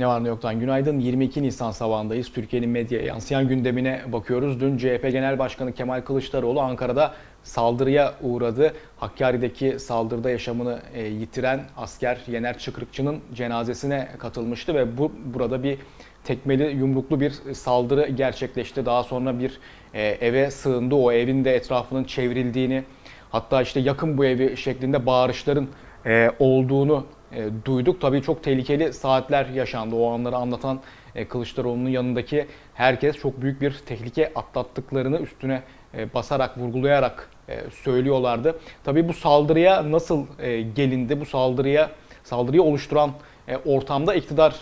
Ne var ne yoktan günaydın. 22 Nisan sabahındayız. Türkiye'nin medyaya yansıyan gündemine bakıyoruz. Dün CHP Genel Başkanı Kemal Kılıçdaroğlu Ankara'da saldırıya uğradı. Hakkari'deki saldırıda yaşamını e, yitiren asker Yener Çıkrıkçı'nın cenazesine katılmıştı ve bu burada bir tekmeli yumruklu bir saldırı gerçekleşti. Daha sonra bir e, eve sığındı. O evin de etrafının çevrildiğini hatta işte yakın bu evi şeklinde bağırışların e, olduğunu e, duyduk. Tabii çok tehlikeli saatler yaşandı. O anları anlatan e, Kılıçdaroğlu'nun yanındaki herkes çok büyük bir tehlike atlattıklarını üstüne e, basarak, vurgulayarak e, söylüyorlardı. Tabii bu saldırıya nasıl e, gelindi? Bu saldırıya saldırıyı oluşturan e, ortamda iktidar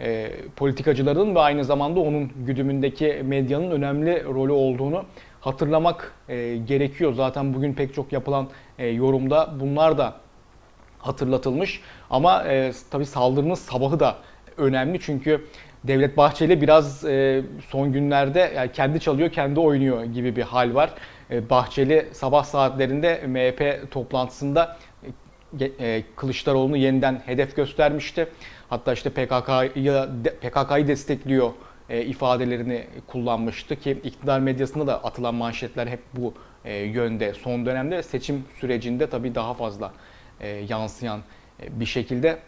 e, politikacıların ve aynı zamanda onun güdümündeki medyanın önemli rolü olduğunu hatırlamak e, gerekiyor. Zaten bugün pek çok yapılan e, yorumda bunlar da hatırlatılmış. Ama e, tabii saldırının sabahı da önemli çünkü Devlet Bahçeli biraz e, son günlerde yani kendi çalıyor, kendi oynuyor gibi bir hal var. E, Bahçeli sabah saatlerinde MHP toplantısında e, e, Kılıçdaroğlu'nu yeniden hedef göstermişti. Hatta işte PKK'yı PKK'yı destekliyor e, ifadelerini kullanmıştı ki iktidar medyasında da atılan manşetler hep bu e, yönde. Son dönemde seçim sürecinde tabii daha fazla e, yansıyan e, bir şekilde.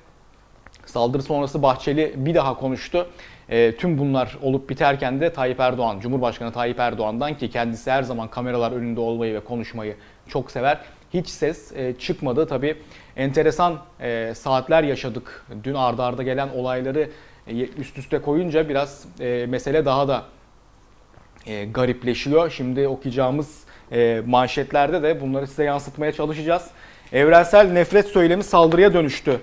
Saldırı sonrası Bahçeli bir daha konuştu. E, tüm bunlar olup biterken de Tayyip Erdoğan, Cumhurbaşkanı Tayyip Erdoğan'dan ki kendisi her zaman kameralar önünde olmayı ve konuşmayı çok sever. Hiç ses e, çıkmadı. Tabii enteresan e, saatler yaşadık. Dün ardarda arda gelen olayları e, üst üste koyunca biraz e, mesele daha da e, garipleşiyor. Şimdi okuyacağımız e, manşetlerde de bunları size yansıtmaya çalışacağız. Evrensel nefret söylemi saldırıya dönüştü.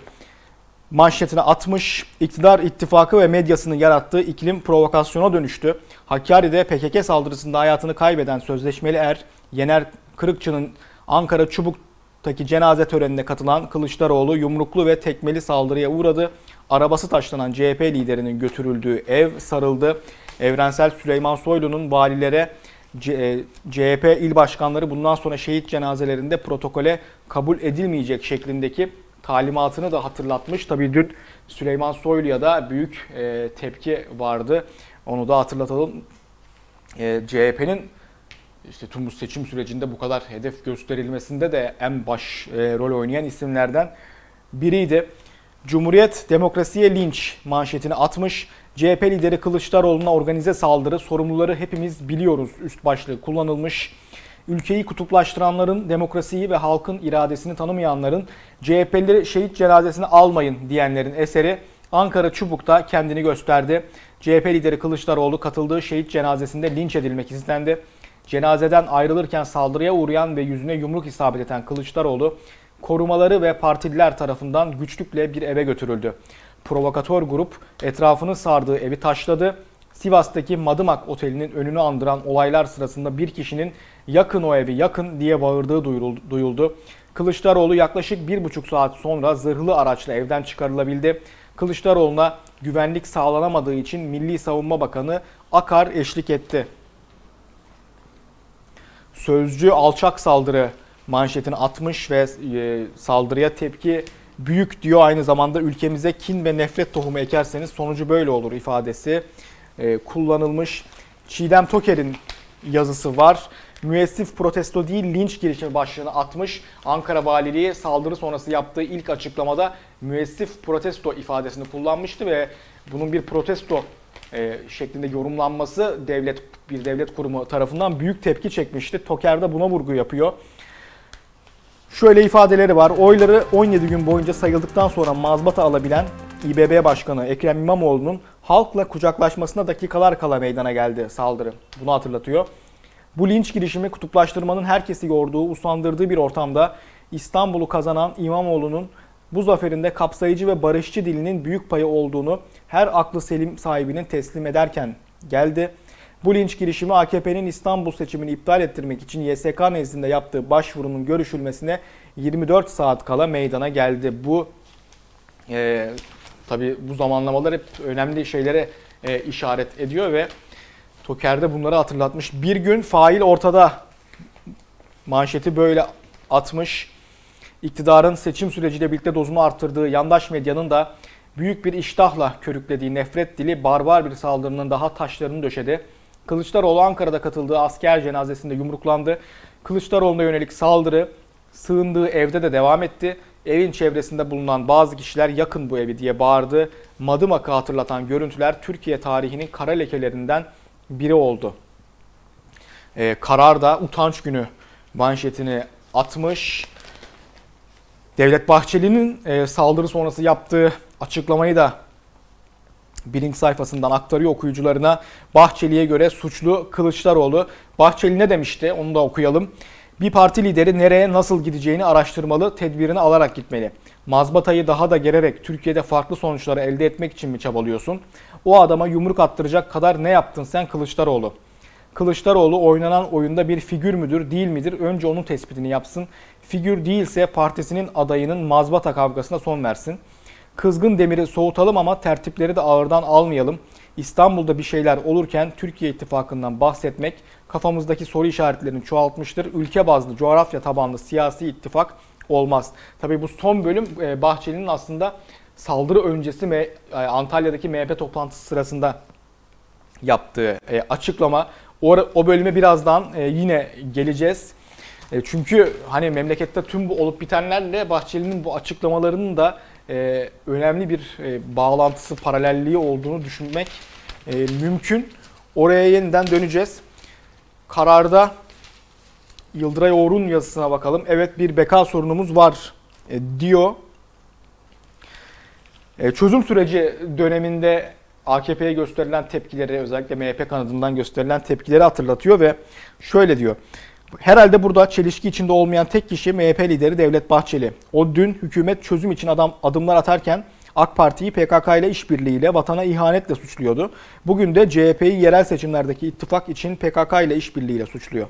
Manşetine atmış, iktidar ittifakı ve medyasının yarattığı iklim provokasyona dönüştü. Hakkari'de PKK saldırısında hayatını kaybeden sözleşmeli er Yener Kırıkçı'nın Ankara Çubuk'taki cenaze törenine katılan Kılıçdaroğlu yumruklu ve tekmeli saldırıya uğradı. Arabası taşlanan CHP liderinin götürüldüğü ev sarıldı. Evrensel Süleyman Soylu'nun valilere CHP e, il başkanları bundan sonra şehit cenazelerinde protokole kabul edilmeyecek şeklindeki talimatını da hatırlatmış. Tabii dün Süleyman Soylu'ya da büyük e, tepki vardı. Onu da hatırlatalım. E, CHP'nin işte tüm bu seçim sürecinde bu kadar hedef gösterilmesinde de en baş rol oynayan isimlerden biriydi. Cumhuriyet demokrasiye linç manşetini atmış. CHP lideri Kılıçdaroğlu'na organize saldırı sorumluları hepimiz biliyoruz üst başlığı kullanılmış. Ülkeyi kutuplaştıranların, demokrasiyi ve halkın iradesini tanımayanların CHP'lileri şehit cenazesini almayın diyenlerin eseri Ankara Çubuk'ta kendini gösterdi. CHP lideri Kılıçdaroğlu katıldığı şehit cenazesinde linç edilmek istendi. Cenazeden ayrılırken saldırıya uğrayan ve yüzüne yumruk isabet eden Kılıçdaroğlu korumaları ve partililer tarafından güçlükle bir eve götürüldü. Provokatör grup etrafını sardığı evi taşladı. Sivas'taki Madımak Oteli'nin önünü andıran olaylar sırasında bir kişinin yakın o evi yakın diye bağırdığı duyuldu. Kılıçdaroğlu yaklaşık bir buçuk saat sonra zırhlı araçla evden çıkarılabildi. Kılıçdaroğlu'na güvenlik sağlanamadığı için Milli Savunma Bakanı Akar eşlik etti. Sözcü alçak saldırı manşetini atmış ve e, saldırıya tepki büyük diyor. Aynı zamanda ülkemize kin ve nefret tohumu ekerseniz sonucu böyle olur ifadesi e, kullanılmış. Çiğdem Toker'in yazısı var. Müessif protesto değil linç girişimi başlığını atmış. Ankara Valiliği saldırı sonrası yaptığı ilk açıklamada müessif protesto ifadesini kullanmıştı ve bunun bir protesto e, şeklinde yorumlanması devlet bir devlet kurumu tarafından büyük tepki çekmişti. Toker de buna vurgu yapıyor. Şöyle ifadeleri var. Oyları 17 gün boyunca sayıldıktan sonra mazbata alabilen İBB Başkanı Ekrem İmamoğlu'nun halkla kucaklaşmasına dakikalar kala meydana geldi saldırı. Bunu hatırlatıyor. Bu linç girişimi kutuplaştırmanın herkesi yorduğu, usandırdığı bir ortamda İstanbul'u kazanan İmamoğlu'nun bu zaferinde kapsayıcı ve barışçı dilinin büyük payı olduğunu her aklı selim sahibinin teslim ederken geldi. Bu linç girişimi AKP'nin İstanbul seçimini iptal ettirmek için YSK nezdinde yaptığı başvurunun görüşülmesine 24 saat kala meydana geldi. Bu e, tabi bu zamanlamalar hep önemli şeylere e, işaret ediyor ve Toker'de bunları hatırlatmış. Bir gün fail ortada manşeti böyle atmış. İktidarın seçim süreciyle birlikte dozunu arttırdığı yandaş medyanın da büyük bir iştahla körüklediği nefret dili barbar bir saldırının daha taşlarını döşedi. Kılıçdaroğlu Ankara'da katıldığı asker cenazesinde yumruklandı. Kılıçdaroğlu'na yönelik saldırı sığındığı evde de devam etti. Evin çevresinde bulunan bazı kişiler yakın bu evi diye bağırdı. Madımak'ı hatırlatan görüntüler Türkiye tarihinin kara lekelerinden biri oldu. Ee, karar da utanç günü manşetini atmış. Devlet Bahçeli'nin e, saldırı sonrası yaptığı açıklamayı da birinci sayfasından aktarıyor okuyucularına. Bahçeli'ye göre suçlu Kılıçdaroğlu. Bahçeli ne demişti onu da okuyalım. Bir parti lideri nereye nasıl gideceğini araştırmalı, tedbirini alarak gitmeli. Mazbatayı daha da gererek Türkiye'de farklı sonuçları elde etmek için mi çabalıyorsun? O adama yumruk attıracak kadar ne yaptın sen Kılıçdaroğlu? Kılıçdaroğlu oynanan oyunda bir figür müdür, değil midir? Önce onun tespitini yapsın. Figür değilse partisinin adayının mazbata kavgasına son versin. Kızgın demiri soğutalım ama tertipleri de ağırdan almayalım. İstanbul'da bir şeyler olurken Türkiye ittifakından bahsetmek kafamızdaki soru işaretlerini çoğaltmıştır. Ülke bazlı, coğrafya tabanlı siyasi ittifak olmaz. Tabii bu son bölüm e, Bahçeli'nin aslında saldırı öncesi e, Antalya'daki MHP toplantısı sırasında yaptığı e, açıklama. O bölüme birazdan yine geleceğiz. Çünkü hani memlekette tüm bu olup bitenlerle Bahçeli'nin bu açıklamalarının da önemli bir bağlantısı, paralelliği olduğunu düşünmek mümkün. Oraya yeniden döneceğiz. Kararda Yıldıray Oğur'un yazısına bakalım. Evet bir beka sorunumuz var e, diyor. E, çözüm süreci döneminde AKP'ye gösterilen tepkileri özellikle MHP kanadından gösterilen tepkileri hatırlatıyor ve şöyle diyor. Herhalde burada çelişki içinde olmayan tek kişi MHP lideri Devlet Bahçeli. O dün hükümet çözüm için adam adımlar atarken AK Parti'yi PKK ile işbirliğiyle vatana ihanetle suçluyordu. Bugün de CHP'yi yerel seçimlerdeki ittifak için PKK ile işbirliğiyle suçluyor.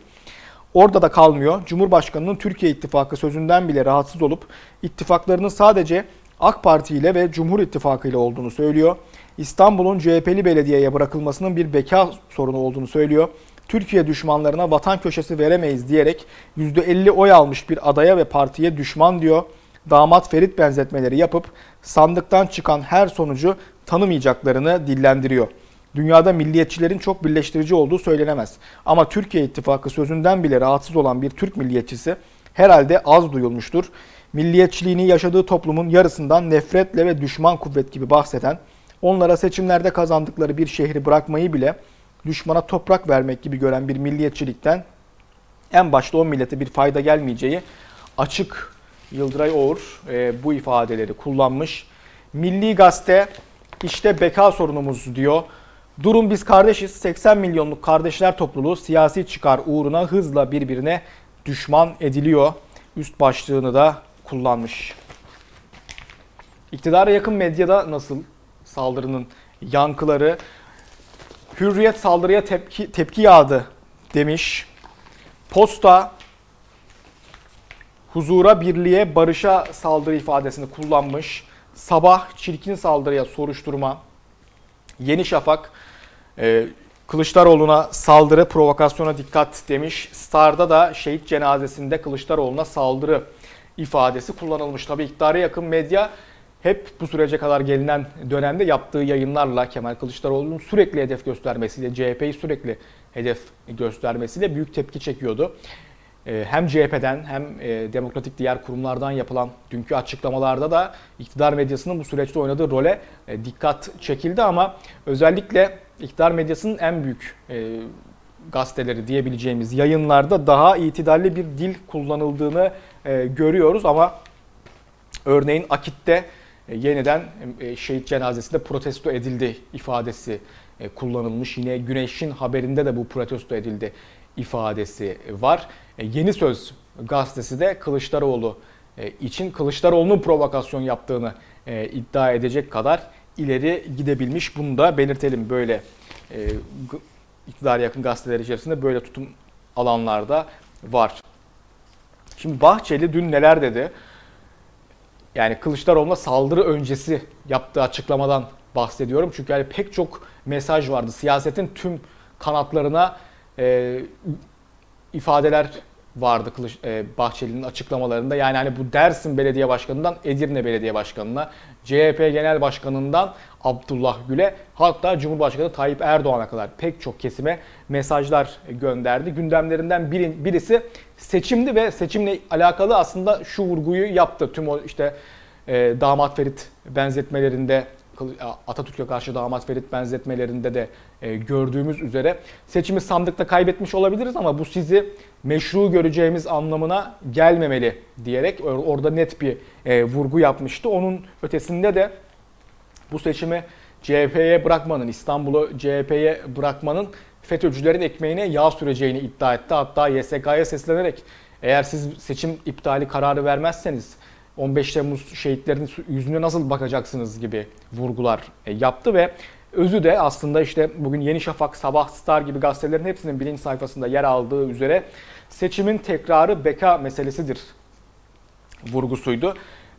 Orada da kalmıyor. Cumhurbaşkanının Türkiye İttifakı sözünden bile rahatsız olup ittifaklarının sadece AK Parti ile ve Cumhur İttifakı ile olduğunu söylüyor. İstanbul'un CHP'li belediyeye bırakılmasının bir beka sorunu olduğunu söylüyor. Türkiye düşmanlarına vatan köşesi veremeyiz diyerek %50 oy almış bir adaya ve partiye düşman diyor damat Ferit benzetmeleri yapıp sandıktan çıkan her sonucu tanımayacaklarını dillendiriyor. Dünyada milliyetçilerin çok birleştirici olduğu söylenemez. Ama Türkiye ittifakı sözünden bile rahatsız olan bir Türk milliyetçisi herhalde az duyulmuştur. Milliyetçiliğini yaşadığı toplumun yarısından nefretle ve düşman kuvvet gibi bahseden, onlara seçimlerde kazandıkları bir şehri bırakmayı bile düşmana toprak vermek gibi gören bir milliyetçilikten en başta o millete bir fayda gelmeyeceği açık Yıldıray Oğur e, bu ifadeleri kullanmış. Milli Gazete işte beka sorunumuz diyor. Durum biz kardeşiz. 80 milyonluk kardeşler topluluğu siyasi çıkar uğruna hızla birbirine düşman ediliyor. Üst başlığını da kullanmış. İktidara yakın medyada nasıl saldırının yankıları? Hürriyet saldırıya tepki, tepki yağdı demiş. Posta huzura, birliğe, barışa saldırı ifadesini kullanmış. Sabah çirkin saldırıya soruşturma. Yeni Şafak e, Kılıçdaroğlu'na saldırı, provokasyona dikkat demiş. Star'da da şehit cenazesinde Kılıçdaroğlu'na saldırı ifadesi kullanılmış. Tabi iktidara yakın medya hep bu sürece kadar gelinen dönemde yaptığı yayınlarla Kemal Kılıçdaroğlu'nun sürekli hedef göstermesiyle, CHP'yi sürekli hedef göstermesiyle büyük tepki çekiyordu. Ee, hem CHP'den hem e, demokratik diğer kurumlardan yapılan dünkü açıklamalarda da iktidar medyasının bu süreçte oynadığı role e, dikkat çekildi ama özellikle iktidar medyasının en büyük e, gazeteleri diyebileceğimiz yayınlarda daha itidalli bir dil kullanıldığını görüyoruz ama örneğin Akit'te yeniden şehit cenazesinde protesto edildi ifadesi kullanılmış. Yine Güneş'in haberinde de bu protesto edildi ifadesi var. E, Yeni Söz gazetesi de Kılıçdaroğlu e, için Kılıçdaroğlu'nun provokasyon yaptığını e, iddia edecek kadar ileri gidebilmiş. Bunu da belirtelim böyle iktidar yakın gazeteler içerisinde böyle tutum alanlarda var. Şimdi Bahçeli dün neler dedi? Yani Kılıçdaroğlu'na saldırı öncesi yaptığı açıklamadan bahsediyorum. Çünkü yani pek çok mesaj vardı. Siyasetin tüm kanatlarına e, ifadeler vardı Kılıç, e, Bahçeli'nin açıklamalarında. Yani hani bu Dersim Belediye Başkanı'ndan Edirne Belediye Başkanı'na, CHP Genel Başkanı'ndan Abdullah Gül'e hatta Cumhurbaşkanı Tayyip Erdoğan'a kadar pek çok kesime mesajlar gönderdi. Gündemlerinden biri, birisi seçimdi ve seçimle alakalı aslında şu vurguyu yaptı. Tüm o işte e, damat Ferit benzetmelerinde Atatürk'e karşı damat Ferit benzetmelerinde de e, gördüğümüz üzere seçimi sandıkta kaybetmiş olabiliriz ama bu sizi meşru göreceğimiz anlamına gelmemeli diyerek orada net bir e, vurgu yapmıştı. Onun ötesinde de bu seçimi CHP'ye bırakmanın, İstanbul'u CHP'ye bırakmanın FETÖ'cülerin ekmeğine yağ süreceğini iddia etti. Hatta YSK'ya seslenerek eğer siz seçim iptali kararı vermezseniz 15 Temmuz şehitlerinin yüzüne nasıl bakacaksınız gibi vurgular e, yaptı ve özü de aslında işte bugün Yeni Şafak, Sabah Star gibi gazetelerin hepsinin birinci sayfasında yer aldığı üzere seçimin tekrarı beka meselesidir vurgusuydu.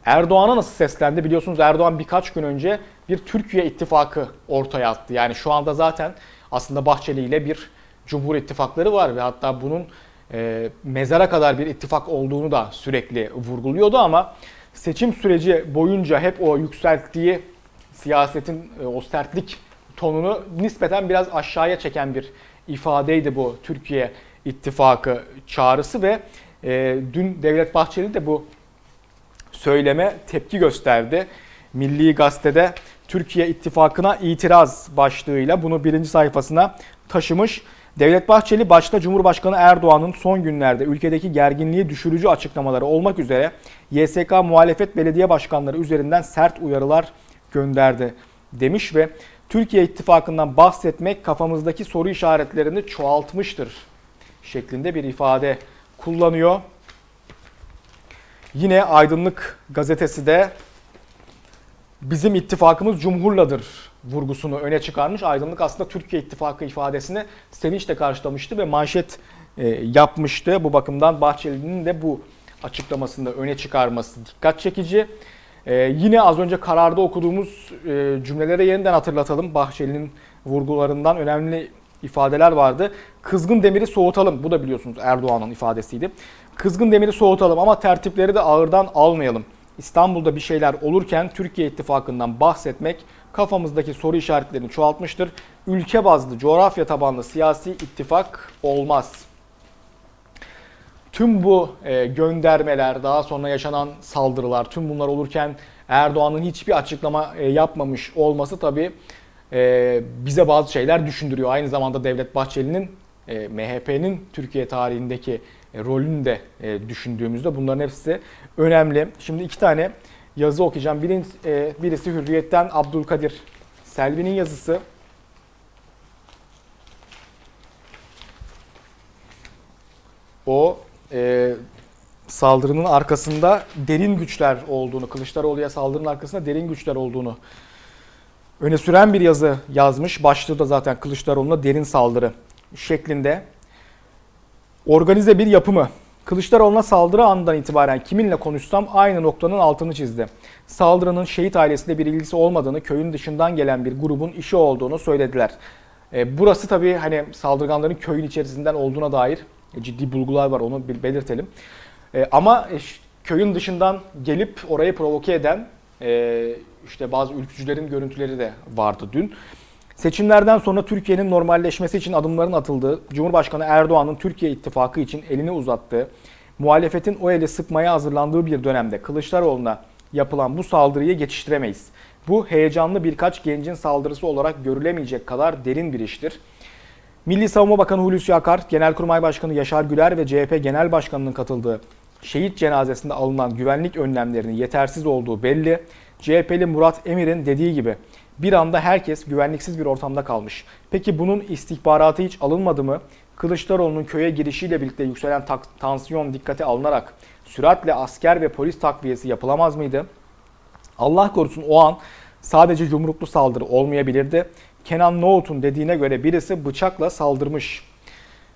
Erdoğan'a nasıl seslendi? Biliyorsunuz Erdoğan birkaç gün önce bir Türkiye ittifakı ortaya attı. Yani şu anda zaten aslında Bahçeli ile bir Cumhur İttifakları var ve hatta bunun e, mezara kadar bir ittifak olduğunu da sürekli vurguluyordu ama seçim süreci boyunca hep o yükselttiği siyasetin e, o sertlik tonunu nispeten biraz aşağıya çeken bir ifadeydi bu Türkiye İttifakı çağrısı ve e, dün Devlet Bahçeli de bu söyleme tepki gösterdi. Milli Gazete'de Türkiye İttifakı'na itiraz başlığıyla bunu birinci sayfasına taşımış. Devlet Bahçeli başta Cumhurbaşkanı Erdoğan'ın son günlerde ülkedeki gerginliği düşürücü açıklamaları olmak üzere YSK muhalefet belediye başkanları üzerinden sert uyarılar gönderdi demiş ve Türkiye ittifakından bahsetmek kafamızdaki soru işaretlerini çoğaltmıştır şeklinde bir ifade kullanıyor. Yine Aydınlık gazetesi de bizim ittifakımız Cumhur'ladır vurgusunu öne çıkarmış. Aydınlık aslında Türkiye İttifakı ifadesini sevinçle karşılamıştı ve manşet e, yapmıştı. Bu bakımdan Bahçeli'nin de bu açıklamasında öne çıkarması dikkat çekici. E, yine az önce kararda okuduğumuz e, cümlelere yeniden hatırlatalım. Bahçeli'nin vurgularından önemli ifadeler vardı. Kızgın demiri soğutalım. Bu da biliyorsunuz Erdoğan'ın ifadesiydi. Kızgın demiri soğutalım ama tertipleri de ağırdan almayalım. İstanbul'da bir şeyler olurken Türkiye İttifakı'ndan bahsetmek kafamızdaki soru işaretlerini çoğaltmıştır. Ülke bazlı, coğrafya tabanlı siyasi ittifak olmaz. Tüm bu e, göndermeler, daha sonra yaşanan saldırılar, tüm bunlar olurken Erdoğan'ın hiçbir açıklama e, yapmamış olması tabii e, bize bazı şeyler düşündürüyor. Aynı zamanda Devlet Bahçeli'nin, MHP'nin Türkiye tarihindeki rolünü de düşündüğümüzde bunların hepsi önemli. Şimdi iki tane yazı okuyacağım. Birisi, e, birisi Hürriyet'ten Abdülkadir Selvi'nin yazısı. O e, saldırının arkasında derin güçler olduğunu, Kılıçdaroğlu'ya saldırının arkasında derin güçler olduğunu öne süren bir yazı yazmış. Başlığı da zaten Kılıçdaroğlu'na derin saldırı şeklinde. Organize bir yapı mı? Kılıçdaroğlu'na saldırı anından itibaren kiminle konuşsam aynı noktanın altını çizdi. Saldırının şehit ailesiyle bir ilgisi olmadığını, köyün dışından gelen bir grubun işi olduğunu söylediler. E, burası tabii hani saldırganların köyün içerisinden olduğuna dair ciddi bulgular var onu belirtelim. E, ama köyün dışından gelip orayı provoke eden e, işte bazı ülkücülerin görüntüleri de vardı dün. Seçimlerden sonra Türkiye'nin normalleşmesi için adımların atıldığı, Cumhurbaşkanı Erdoğan'ın Türkiye ittifakı için elini uzattığı, muhalefetin o eli sıkmaya hazırlandığı bir dönemde Kılıçdaroğlu'na yapılan bu saldırıyı geçiştiremeyiz. Bu heyecanlı birkaç gencin saldırısı olarak görülemeyecek kadar derin bir iştir. Milli Savunma Bakanı Hulusi Akar, Genelkurmay Başkanı Yaşar Güler ve CHP Genel Başkanı'nın katıldığı şehit cenazesinde alınan güvenlik önlemlerinin yetersiz olduğu belli. CHP'li Murat Emir'in dediği gibi bir anda herkes güvenliksiz bir ortamda kalmış. Peki bunun istihbaratı hiç alınmadı mı? Kılıçdaroğlu'nun köye girişiyle birlikte yükselen tansiyon dikkate alınarak süratle asker ve polis takviyesi yapılamaz mıydı? Allah korusun o an sadece yumruklu saldırı olmayabilirdi. Kenan Nohut'un dediğine göre birisi bıçakla saldırmış.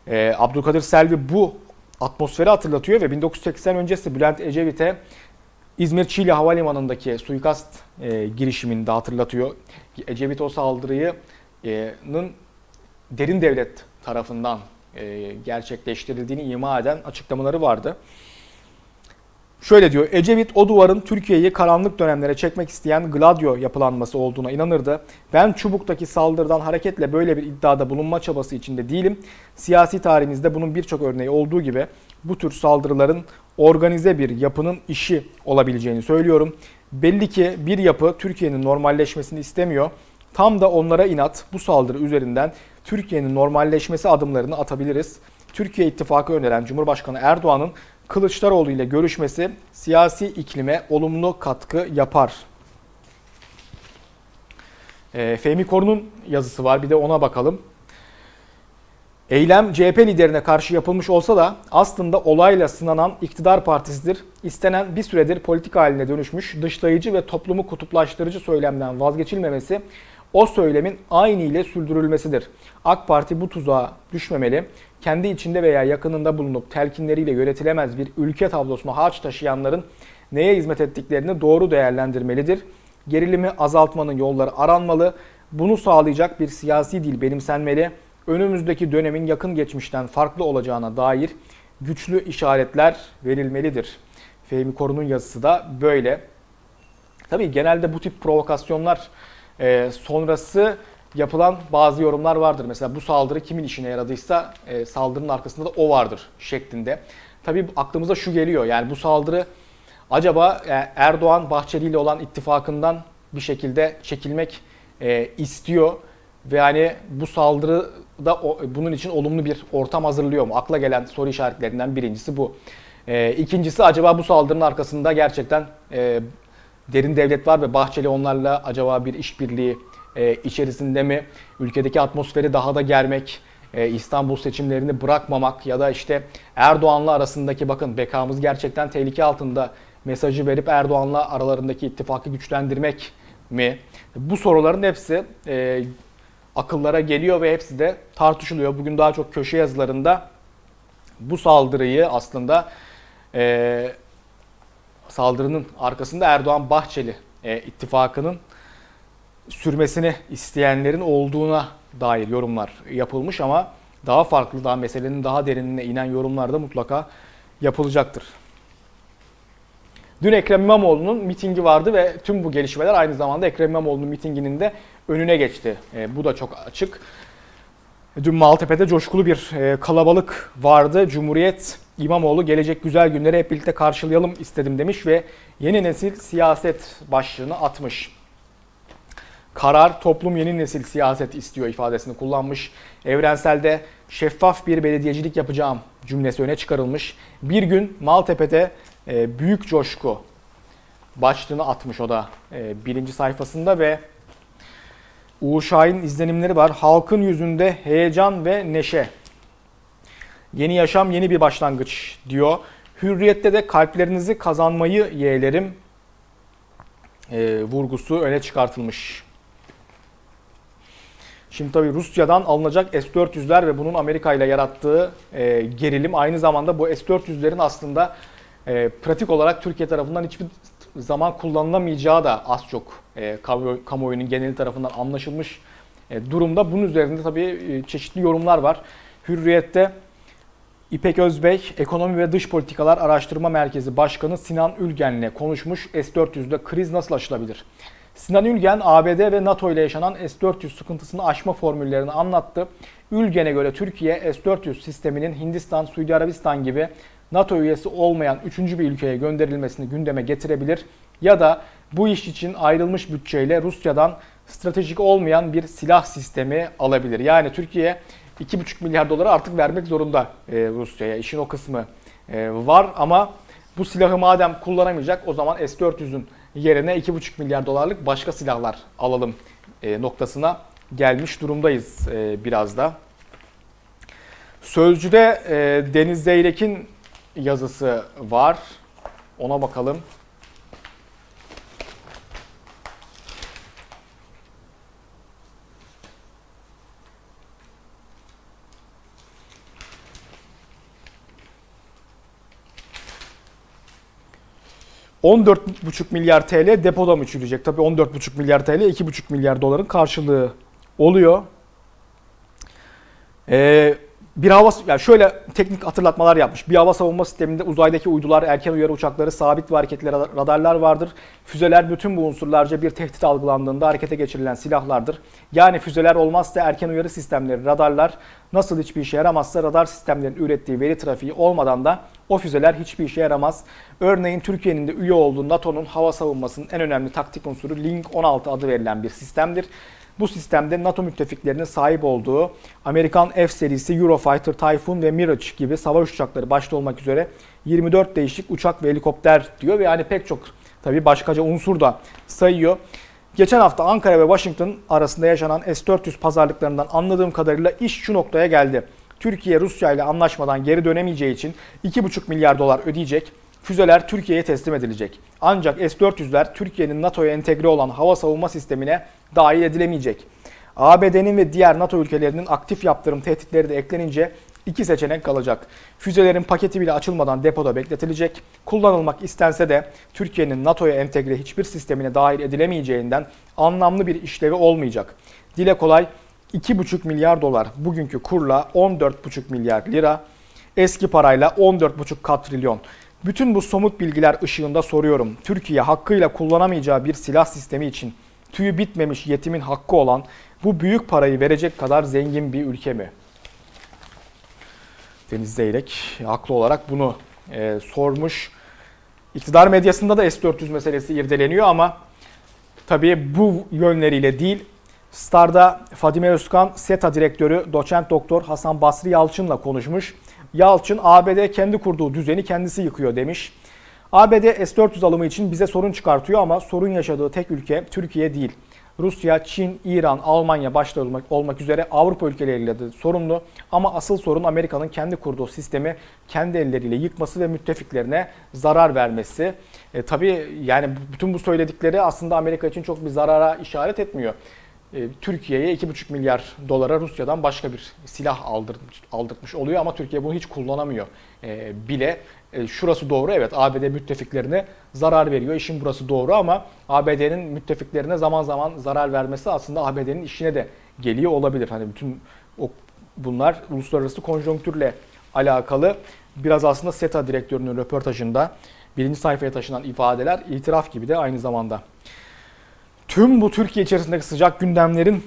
Ee, Abdülkadir Selvi bu atmosferi hatırlatıyor ve 1980 öncesi Bülent Ecevit'e İzmir Çiğli Havalimanı'ndaki suikast e, girişimini de hatırlatıyor. Ecevit o saldırıyının derin devlet tarafından e, gerçekleştirildiğini ima eden açıklamaları vardı. Şöyle diyor, Ecevit o duvarın Türkiye'yi karanlık dönemlere çekmek isteyen Gladio yapılanması olduğuna inanırdı. Ben Çubuk'taki saldırıdan hareketle böyle bir iddiada bulunma çabası içinde değilim. Siyasi tarihimizde bunun birçok örneği olduğu gibi bu tür saldırıların organize bir yapının işi olabileceğini söylüyorum. Belli ki bir yapı Türkiye'nin normalleşmesini istemiyor. Tam da onlara inat bu saldırı üzerinden Türkiye'nin normalleşmesi adımlarını atabiliriz. Türkiye ittifakı öneren Cumhurbaşkanı Erdoğan'ın Kılıçdaroğlu ile görüşmesi siyasi iklime olumlu katkı yapar. E, Fehmi Korun'un yazısı var bir de ona bakalım. Eylem CHP liderine karşı yapılmış olsa da aslında olayla sınanan iktidar partisidir. İstenen bir süredir politik haline dönüşmüş dışlayıcı ve toplumu kutuplaştırıcı söylemden vazgeçilmemesi o söylemin aynı ile sürdürülmesidir. AK Parti bu tuzağa düşmemeli. Kendi içinde veya yakınında bulunup telkinleriyle yönetilemez bir ülke tablosuna harç taşıyanların neye hizmet ettiklerini doğru değerlendirmelidir. Gerilimi azaltmanın yolları aranmalı. Bunu sağlayacak bir siyasi dil benimsenmeli. Önümüzdeki dönemin yakın geçmişten farklı olacağına dair güçlü işaretler verilmelidir. Fehmi Korun'un yazısı da böyle. Tabii genelde bu tip provokasyonlar e, sonrası yapılan bazı yorumlar vardır. Mesela bu saldırı kimin işine yaradıysa e, saldırının arkasında da o vardır şeklinde. Tabii aklımıza şu geliyor. Yani bu saldırı acaba e, Erdoğan Bahçeli ile olan ittifakından bir şekilde çekilmek istiyor ve yani bu saldırı da o, bunun için olumlu bir ortam hazırlıyor mu? Akla gelen soru işaretlerinden birincisi bu. E, ikincisi acaba bu saldırının arkasında gerçekten e, derin devlet var ve Bahçeli onlarla acaba bir işbirliği e, içerisinde mi? Ülkedeki atmosferi daha da germek, e, İstanbul seçimlerini bırakmamak ya da işte Erdoğan'la arasındaki bakın bekamız gerçekten tehlike altında mesajı verip Erdoğan'la aralarındaki ittifakı güçlendirmek mi? Bu soruların hepsi e, akıllara geliyor ve hepsi de tartışılıyor. Bugün daha çok köşe yazılarında bu saldırıyı aslında e, saldırının arkasında Erdoğan Bahçeli e, ittifakının sürmesini isteyenlerin olduğuna dair yorumlar yapılmış ama daha farklı, daha meselenin daha derinine inen yorumlar da mutlaka yapılacaktır. Dün Ekrem İmamoğlu'nun mitingi vardı ve tüm bu gelişmeler aynı zamanda Ekrem İmamoğlu'nun mitinginin de önüne geçti. E, bu da çok açık. Dün Maltepe'de coşkulu bir e, kalabalık vardı. Cumhuriyet İmamoğlu gelecek güzel günleri hep birlikte karşılayalım istedim demiş ve yeni nesil siyaset başlığını atmış. Karar toplum yeni nesil siyaset istiyor ifadesini kullanmış. Evrenselde şeffaf bir belediyecilik yapacağım cümlesi öne çıkarılmış. Bir gün Maltepe'de e, büyük coşku başlığını atmış o da e, birinci sayfasında ve Uğur Şahin izlenimleri var. Halkın yüzünde heyecan ve neşe. Yeni yaşam yeni bir başlangıç diyor. Hürriyette de kalplerinizi kazanmayı yeğlerim e, vurgusu öne çıkartılmış. Şimdi tabii Rusya'dan alınacak S-400'ler ve bunun Amerika ile yarattığı e, gerilim aynı zamanda bu S-400'lerin aslında e, pratik olarak Türkiye tarafından hiçbir zaman kullanılamayacağı da az çok e, kamuoyunun geneli tarafından anlaşılmış e, durumda. Bunun üzerinde tabii e, çeşitli yorumlar var. Hürriyet'te İpek Özbek, Ekonomi ve Dış Politikalar Araştırma Merkezi Başkanı Sinan Ülgen'le konuşmuş. S-400'de kriz nasıl aşılabilir? Sinan Ülgen, ABD ve NATO ile yaşanan S-400 sıkıntısını aşma formüllerini anlattı. Ülgen'e göre Türkiye S-400 sisteminin Hindistan, Suudi Arabistan gibi NATO üyesi olmayan üçüncü bir ülkeye gönderilmesini gündeme getirebilir ya da bu iş için ayrılmış bütçeyle Rusya'dan stratejik olmayan bir silah sistemi alabilir. Yani Türkiye 2,5 milyar doları artık vermek zorunda e, Rusya'ya. İşin o kısmı e, var ama bu silahı madem kullanamayacak o zaman S-400'ün yerine 2,5 milyar dolarlık başka silahlar alalım e, noktasına gelmiş durumdayız biraz da. Sözcü'de Deniz Zeyrek'in yazısı var. Ona bakalım. ...14,5 milyar TL depoda mı çürüyecek? Tabii 14,5 milyar TL 2,5 milyar doların karşılığı oluyor. Ee, bir hava yani şöyle teknik hatırlatmalar yapmış. Bir hava savunma sisteminde uzaydaki uydular, erken uyarı uçakları, sabit ve hareketli radarlar vardır. Füzeler bütün bu unsurlarca bir tehdit algılandığında harekete geçirilen silahlardır. Yani füzeler olmazsa erken uyarı sistemleri, radarlar nasıl hiçbir işe yaramazsa radar sistemlerinin ürettiği veri trafiği olmadan da o füzeler hiçbir işe yaramaz. Örneğin Türkiye'nin de üye olduğu NATO'nun hava savunmasının en önemli taktik unsuru Link 16 adı verilen bir sistemdir. Bu sistemde NATO müttefiklerinin sahip olduğu Amerikan F serisi Eurofighter, Typhoon ve Mirage gibi savaş uçakları başta olmak üzere 24 değişik uçak ve helikopter diyor ve yani pek çok tabi başkaca unsur da sayıyor. Geçen hafta Ankara ve Washington arasında yaşanan S-400 pazarlıklarından anladığım kadarıyla iş şu noktaya geldi. Türkiye Rusya ile anlaşmadan geri dönemeyeceği için 2,5 milyar dolar ödeyecek. Füzeler Türkiye'ye teslim edilecek. Ancak S-400'ler Türkiye'nin NATO'ya entegre olan hava savunma sistemine dahil edilemeyecek. ABD'nin ve diğer NATO ülkelerinin aktif yaptırım tehditleri de eklenince iki seçenek kalacak. Füzelerin paketi bile açılmadan depoda bekletilecek. Kullanılmak istense de Türkiye'nin NATO'ya entegre hiçbir sistemine dahil edilemeyeceğinden anlamlı bir işlevi olmayacak. Dile kolay 2,5 milyar dolar bugünkü kurla 14,5 milyar lira, eski parayla 14,5 katrilyon. Bütün bu somut bilgiler ışığında soruyorum. Türkiye hakkıyla kullanamayacağı bir silah sistemi için tüyü bitmemiş yetimin hakkı olan bu büyük parayı verecek kadar zengin bir ülke mi? Deniz Zeyrek haklı olarak bunu e, sormuş. İktidar medyasında da S-400 meselesi irdeleniyor ama tabii bu yönleriyle değil. Star'da Fadime Özkan, SETA direktörü doçent doktor Hasan Basri Yalçın'la konuşmuş. Yalçın ABD kendi kurduğu düzeni kendisi yıkıyor demiş. ABD S-400 alımı için bize sorun çıkartıyor ama sorun yaşadığı tek ülke Türkiye değil. Rusya, Çin, İran, Almanya başta olmak, üzere Avrupa ülkeleriyle de sorunlu. Ama asıl sorun Amerika'nın kendi kurduğu sistemi kendi elleriyle yıkması ve müttefiklerine zarar vermesi. E, tabii yani bütün bu söyledikleri aslında Amerika için çok bir zarara işaret etmiyor. E, Türkiye'ye 2,5 milyar dolara Rusya'dan başka bir silah aldırmış, aldırtmış oluyor ama Türkiye bunu hiç kullanamıyor e, bile. E, şurası doğru evet ABD müttefiklerine zarar veriyor. İşin burası doğru ama ABD'nin müttefiklerine zaman zaman zarar vermesi aslında ABD'nin işine de geliyor olabilir. Hani bütün o bunlar uluslararası konjonktürle alakalı. Biraz aslında SETA direktörünün röportajında birinci sayfaya taşınan ifadeler itiraf gibi de aynı zamanda. Tüm bu Türkiye içerisindeki sıcak gündemlerin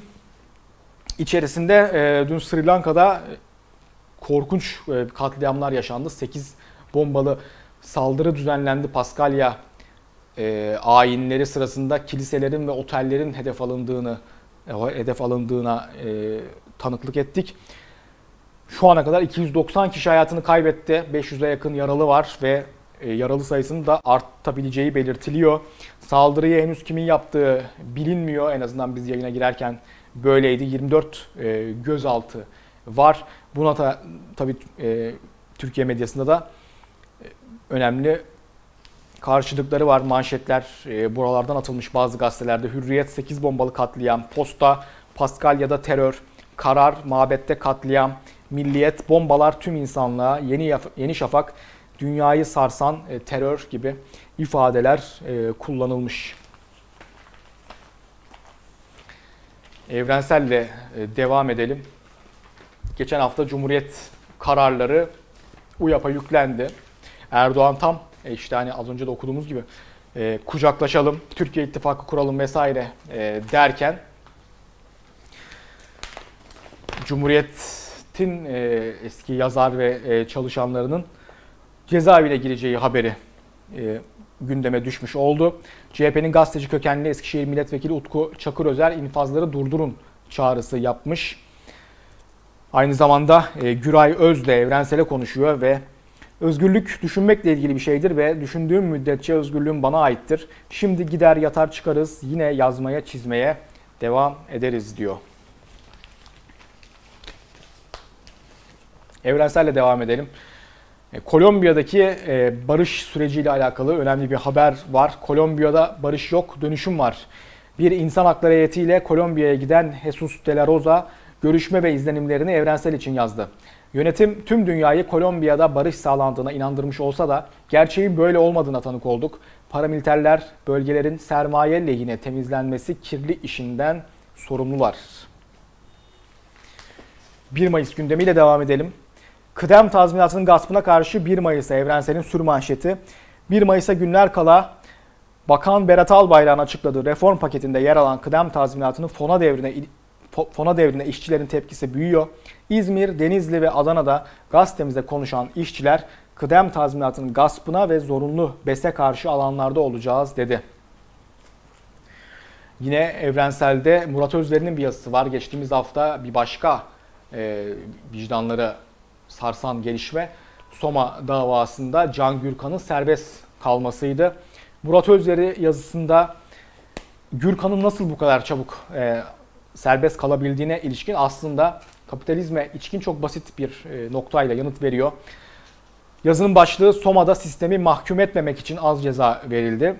içerisinde e, dün Sri Lanka'da korkunç e, katliamlar yaşandı. 8 bombalı saldırı düzenlendi Paskalya e, ayinleri sırasında kiliselerin ve otellerin hedef alındığını e, hedef alındığına e, tanıklık ettik. Şu ana kadar 290 kişi hayatını kaybetti. 500'e yakın yaralı var ve e, yaralı sayısının da artabileceği belirtiliyor. Saldırıyı henüz kimin yaptığı bilinmiyor. En azından biz yayına girerken böyleydi. 24 e, gözaltı var. Buna da tabii e, Türkiye medyasında da e, önemli karşılıkları var. Manşetler e, buralardan atılmış bazı gazetelerde. Hürriyet 8 bombalı katliam, Posta, Paskalya'da terör, Karar, Mabette katliam, Milliyet, bombalar tüm insanlığa, Yeni, Yeni Şafak, dünyayı sarsan e, terör gibi ifadeler e, kullanılmış. Evrenselle e, devam edelim. Geçen hafta Cumhuriyet kararları UYAP'a yüklendi. Erdoğan tam e, işte hani az önce de okuduğumuz gibi e, kucaklaşalım, Türkiye ittifakı kuralım vesaire e, derken Cumhuriyet'in e, eski yazar ve e, çalışanlarının cezaevine gireceği haberi e, gündeme düşmüş oldu. CHP'nin gazeteci kökenli Eskişehir Milletvekili Utku Çakırözer infazları durdurun çağrısı yapmış. Aynı zamanda e, Güray Öz de Evrensel'e konuşuyor ve özgürlük düşünmekle ilgili bir şeydir ve düşündüğüm müddetçe özgürlüğüm bana aittir. Şimdi gider yatar çıkarız yine yazmaya çizmeye devam ederiz diyor. Evrensel'le devam edelim. E, Kolombiya'daki e, barış süreciyle alakalı önemli bir haber var. Kolombiya'da barış yok, dönüşüm var. Bir insan hakları heyetiyle Kolombiya'ya giden Jesus de la Rosa görüşme ve izlenimlerini evrensel için yazdı. Yönetim tüm dünyayı Kolombiya'da barış sağlandığına inandırmış olsa da gerçeğin böyle olmadığına tanık olduk. Paramiliterler bölgelerin sermaye lehine temizlenmesi kirli işinden sorumlular. 1 Mayıs gündemiyle devam edelim. Kıdem tazminatının gaspına karşı 1 Mayıs'a Evrensel'in sür manşeti. 1 Mayıs'a günler kala Bakan Berat Albayrak'ın açıkladığı reform paketinde yer alan kıdem tazminatının fona devrine fona devrine işçilerin tepkisi büyüyor. İzmir, Denizli ve Adana'da gazetemizde konuşan işçiler kıdem tazminatının gaspına ve zorunlu BES'e karşı alanlarda olacağız dedi. Yine Evrensel'de Murat Özveri'nin bir yazısı var. Geçtiğimiz hafta bir başka e, vicdanları sarsan gelişme Soma davasında Can Gürkan'ın serbest kalmasıydı. Murat Özveri yazısında Gürkan'ın nasıl bu kadar çabuk e, serbest kalabildiğine ilişkin aslında kapitalizme içkin çok basit bir e, noktayla yanıt veriyor. Yazının başlığı Soma'da sistemi mahkum etmemek için az ceza verildi.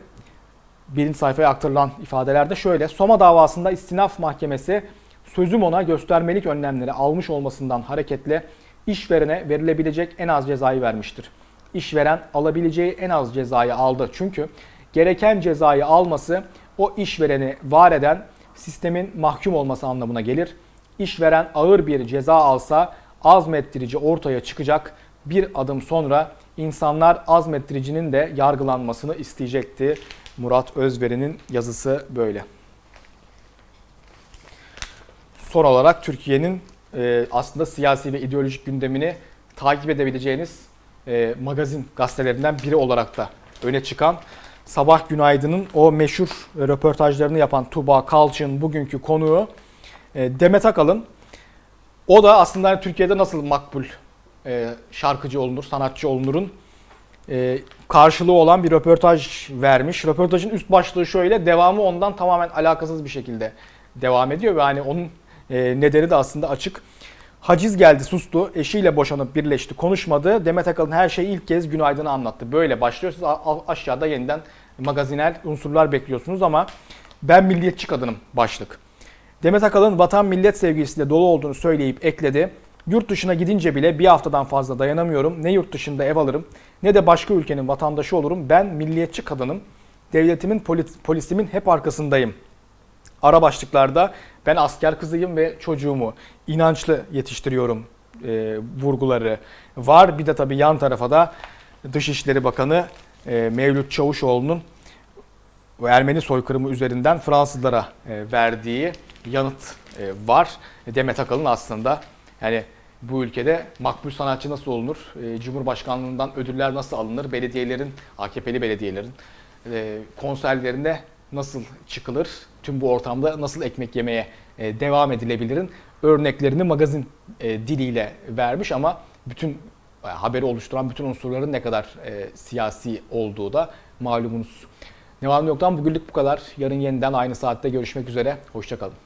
Birinci sayfaya aktarılan ifadelerde şöyle. Soma davasında istinaf mahkemesi sözüm ona göstermelik önlemleri almış olmasından hareketle işverene verilebilecek en az cezayı vermiştir. İşveren alabileceği en az cezayı aldı. Çünkü gereken cezayı alması o işvereni var eden sistemin mahkum olması anlamına gelir. İşveren ağır bir ceza alsa azmettirici ortaya çıkacak. Bir adım sonra insanlar azmettiricinin de yargılanmasını isteyecekti. Murat Özveri'nin yazısı böyle. Son olarak Türkiye'nin e, aslında siyasi ve ideolojik gündemini takip edebileceğiniz e, magazin gazetelerinden biri olarak da öne çıkan Sabah Günaydın'ın o meşhur röportajlarını yapan Tuba Kalçın bugünkü konuğu e, Demet Akalın. O da aslında Türkiye'de nasıl makbul e, şarkıcı olunur, sanatçı olunurun e, karşılığı olan bir röportaj vermiş. Röportajın üst başlığı şöyle, devamı ondan tamamen alakasız bir şekilde devam ediyor ve hani onun nedeni de aslında açık. Haciz geldi sustu, eşiyle boşanıp birleşti, konuşmadı. Demet Akalın her şeyi ilk kez günaydın'a anlattı. Böyle başlıyorsunuz aşağıda yeniden magazinel unsurlar bekliyorsunuz ama ben milliyetçi kadınım başlık. Demet Akalın vatan millet sevgisiyle dolu olduğunu söyleyip ekledi. Yurt dışına gidince bile bir haftadan fazla dayanamıyorum. Ne yurt dışında ev alırım ne de başka ülkenin vatandaşı olurum. Ben milliyetçi kadınım. Devletimin, polisimin hep arkasındayım. Ara başlıklarda ben asker kızıyım ve çocuğumu inançlı yetiştiriyorum e, vurguları var. Bir de tabii yan tarafa da Dışişleri Bakanı e, Mevlüt Çavuşoğlu'nun Ermeni soykırımı üzerinden Fransızlara e, verdiği yanıt e, var. Demet Akalın aslında yani bu ülkede makbul sanatçı nasıl olunur? E, Cumhurbaşkanlığından ödüller nasıl alınır? Belediyelerin, AKP'li belediyelerin e, konserlerinde nasıl çıkılır? Tüm bu ortamda nasıl ekmek yemeye e, devam edilebilirin? Örneklerini magazin e, diliyle vermiş ama bütün e, haberi oluşturan bütün unsurların ne kadar siyasi olduğu da malumunuz. Ne yoktan bugünlük bu kadar. Yarın yeniden aynı saatte görüşmek üzere. Hoşçakalın.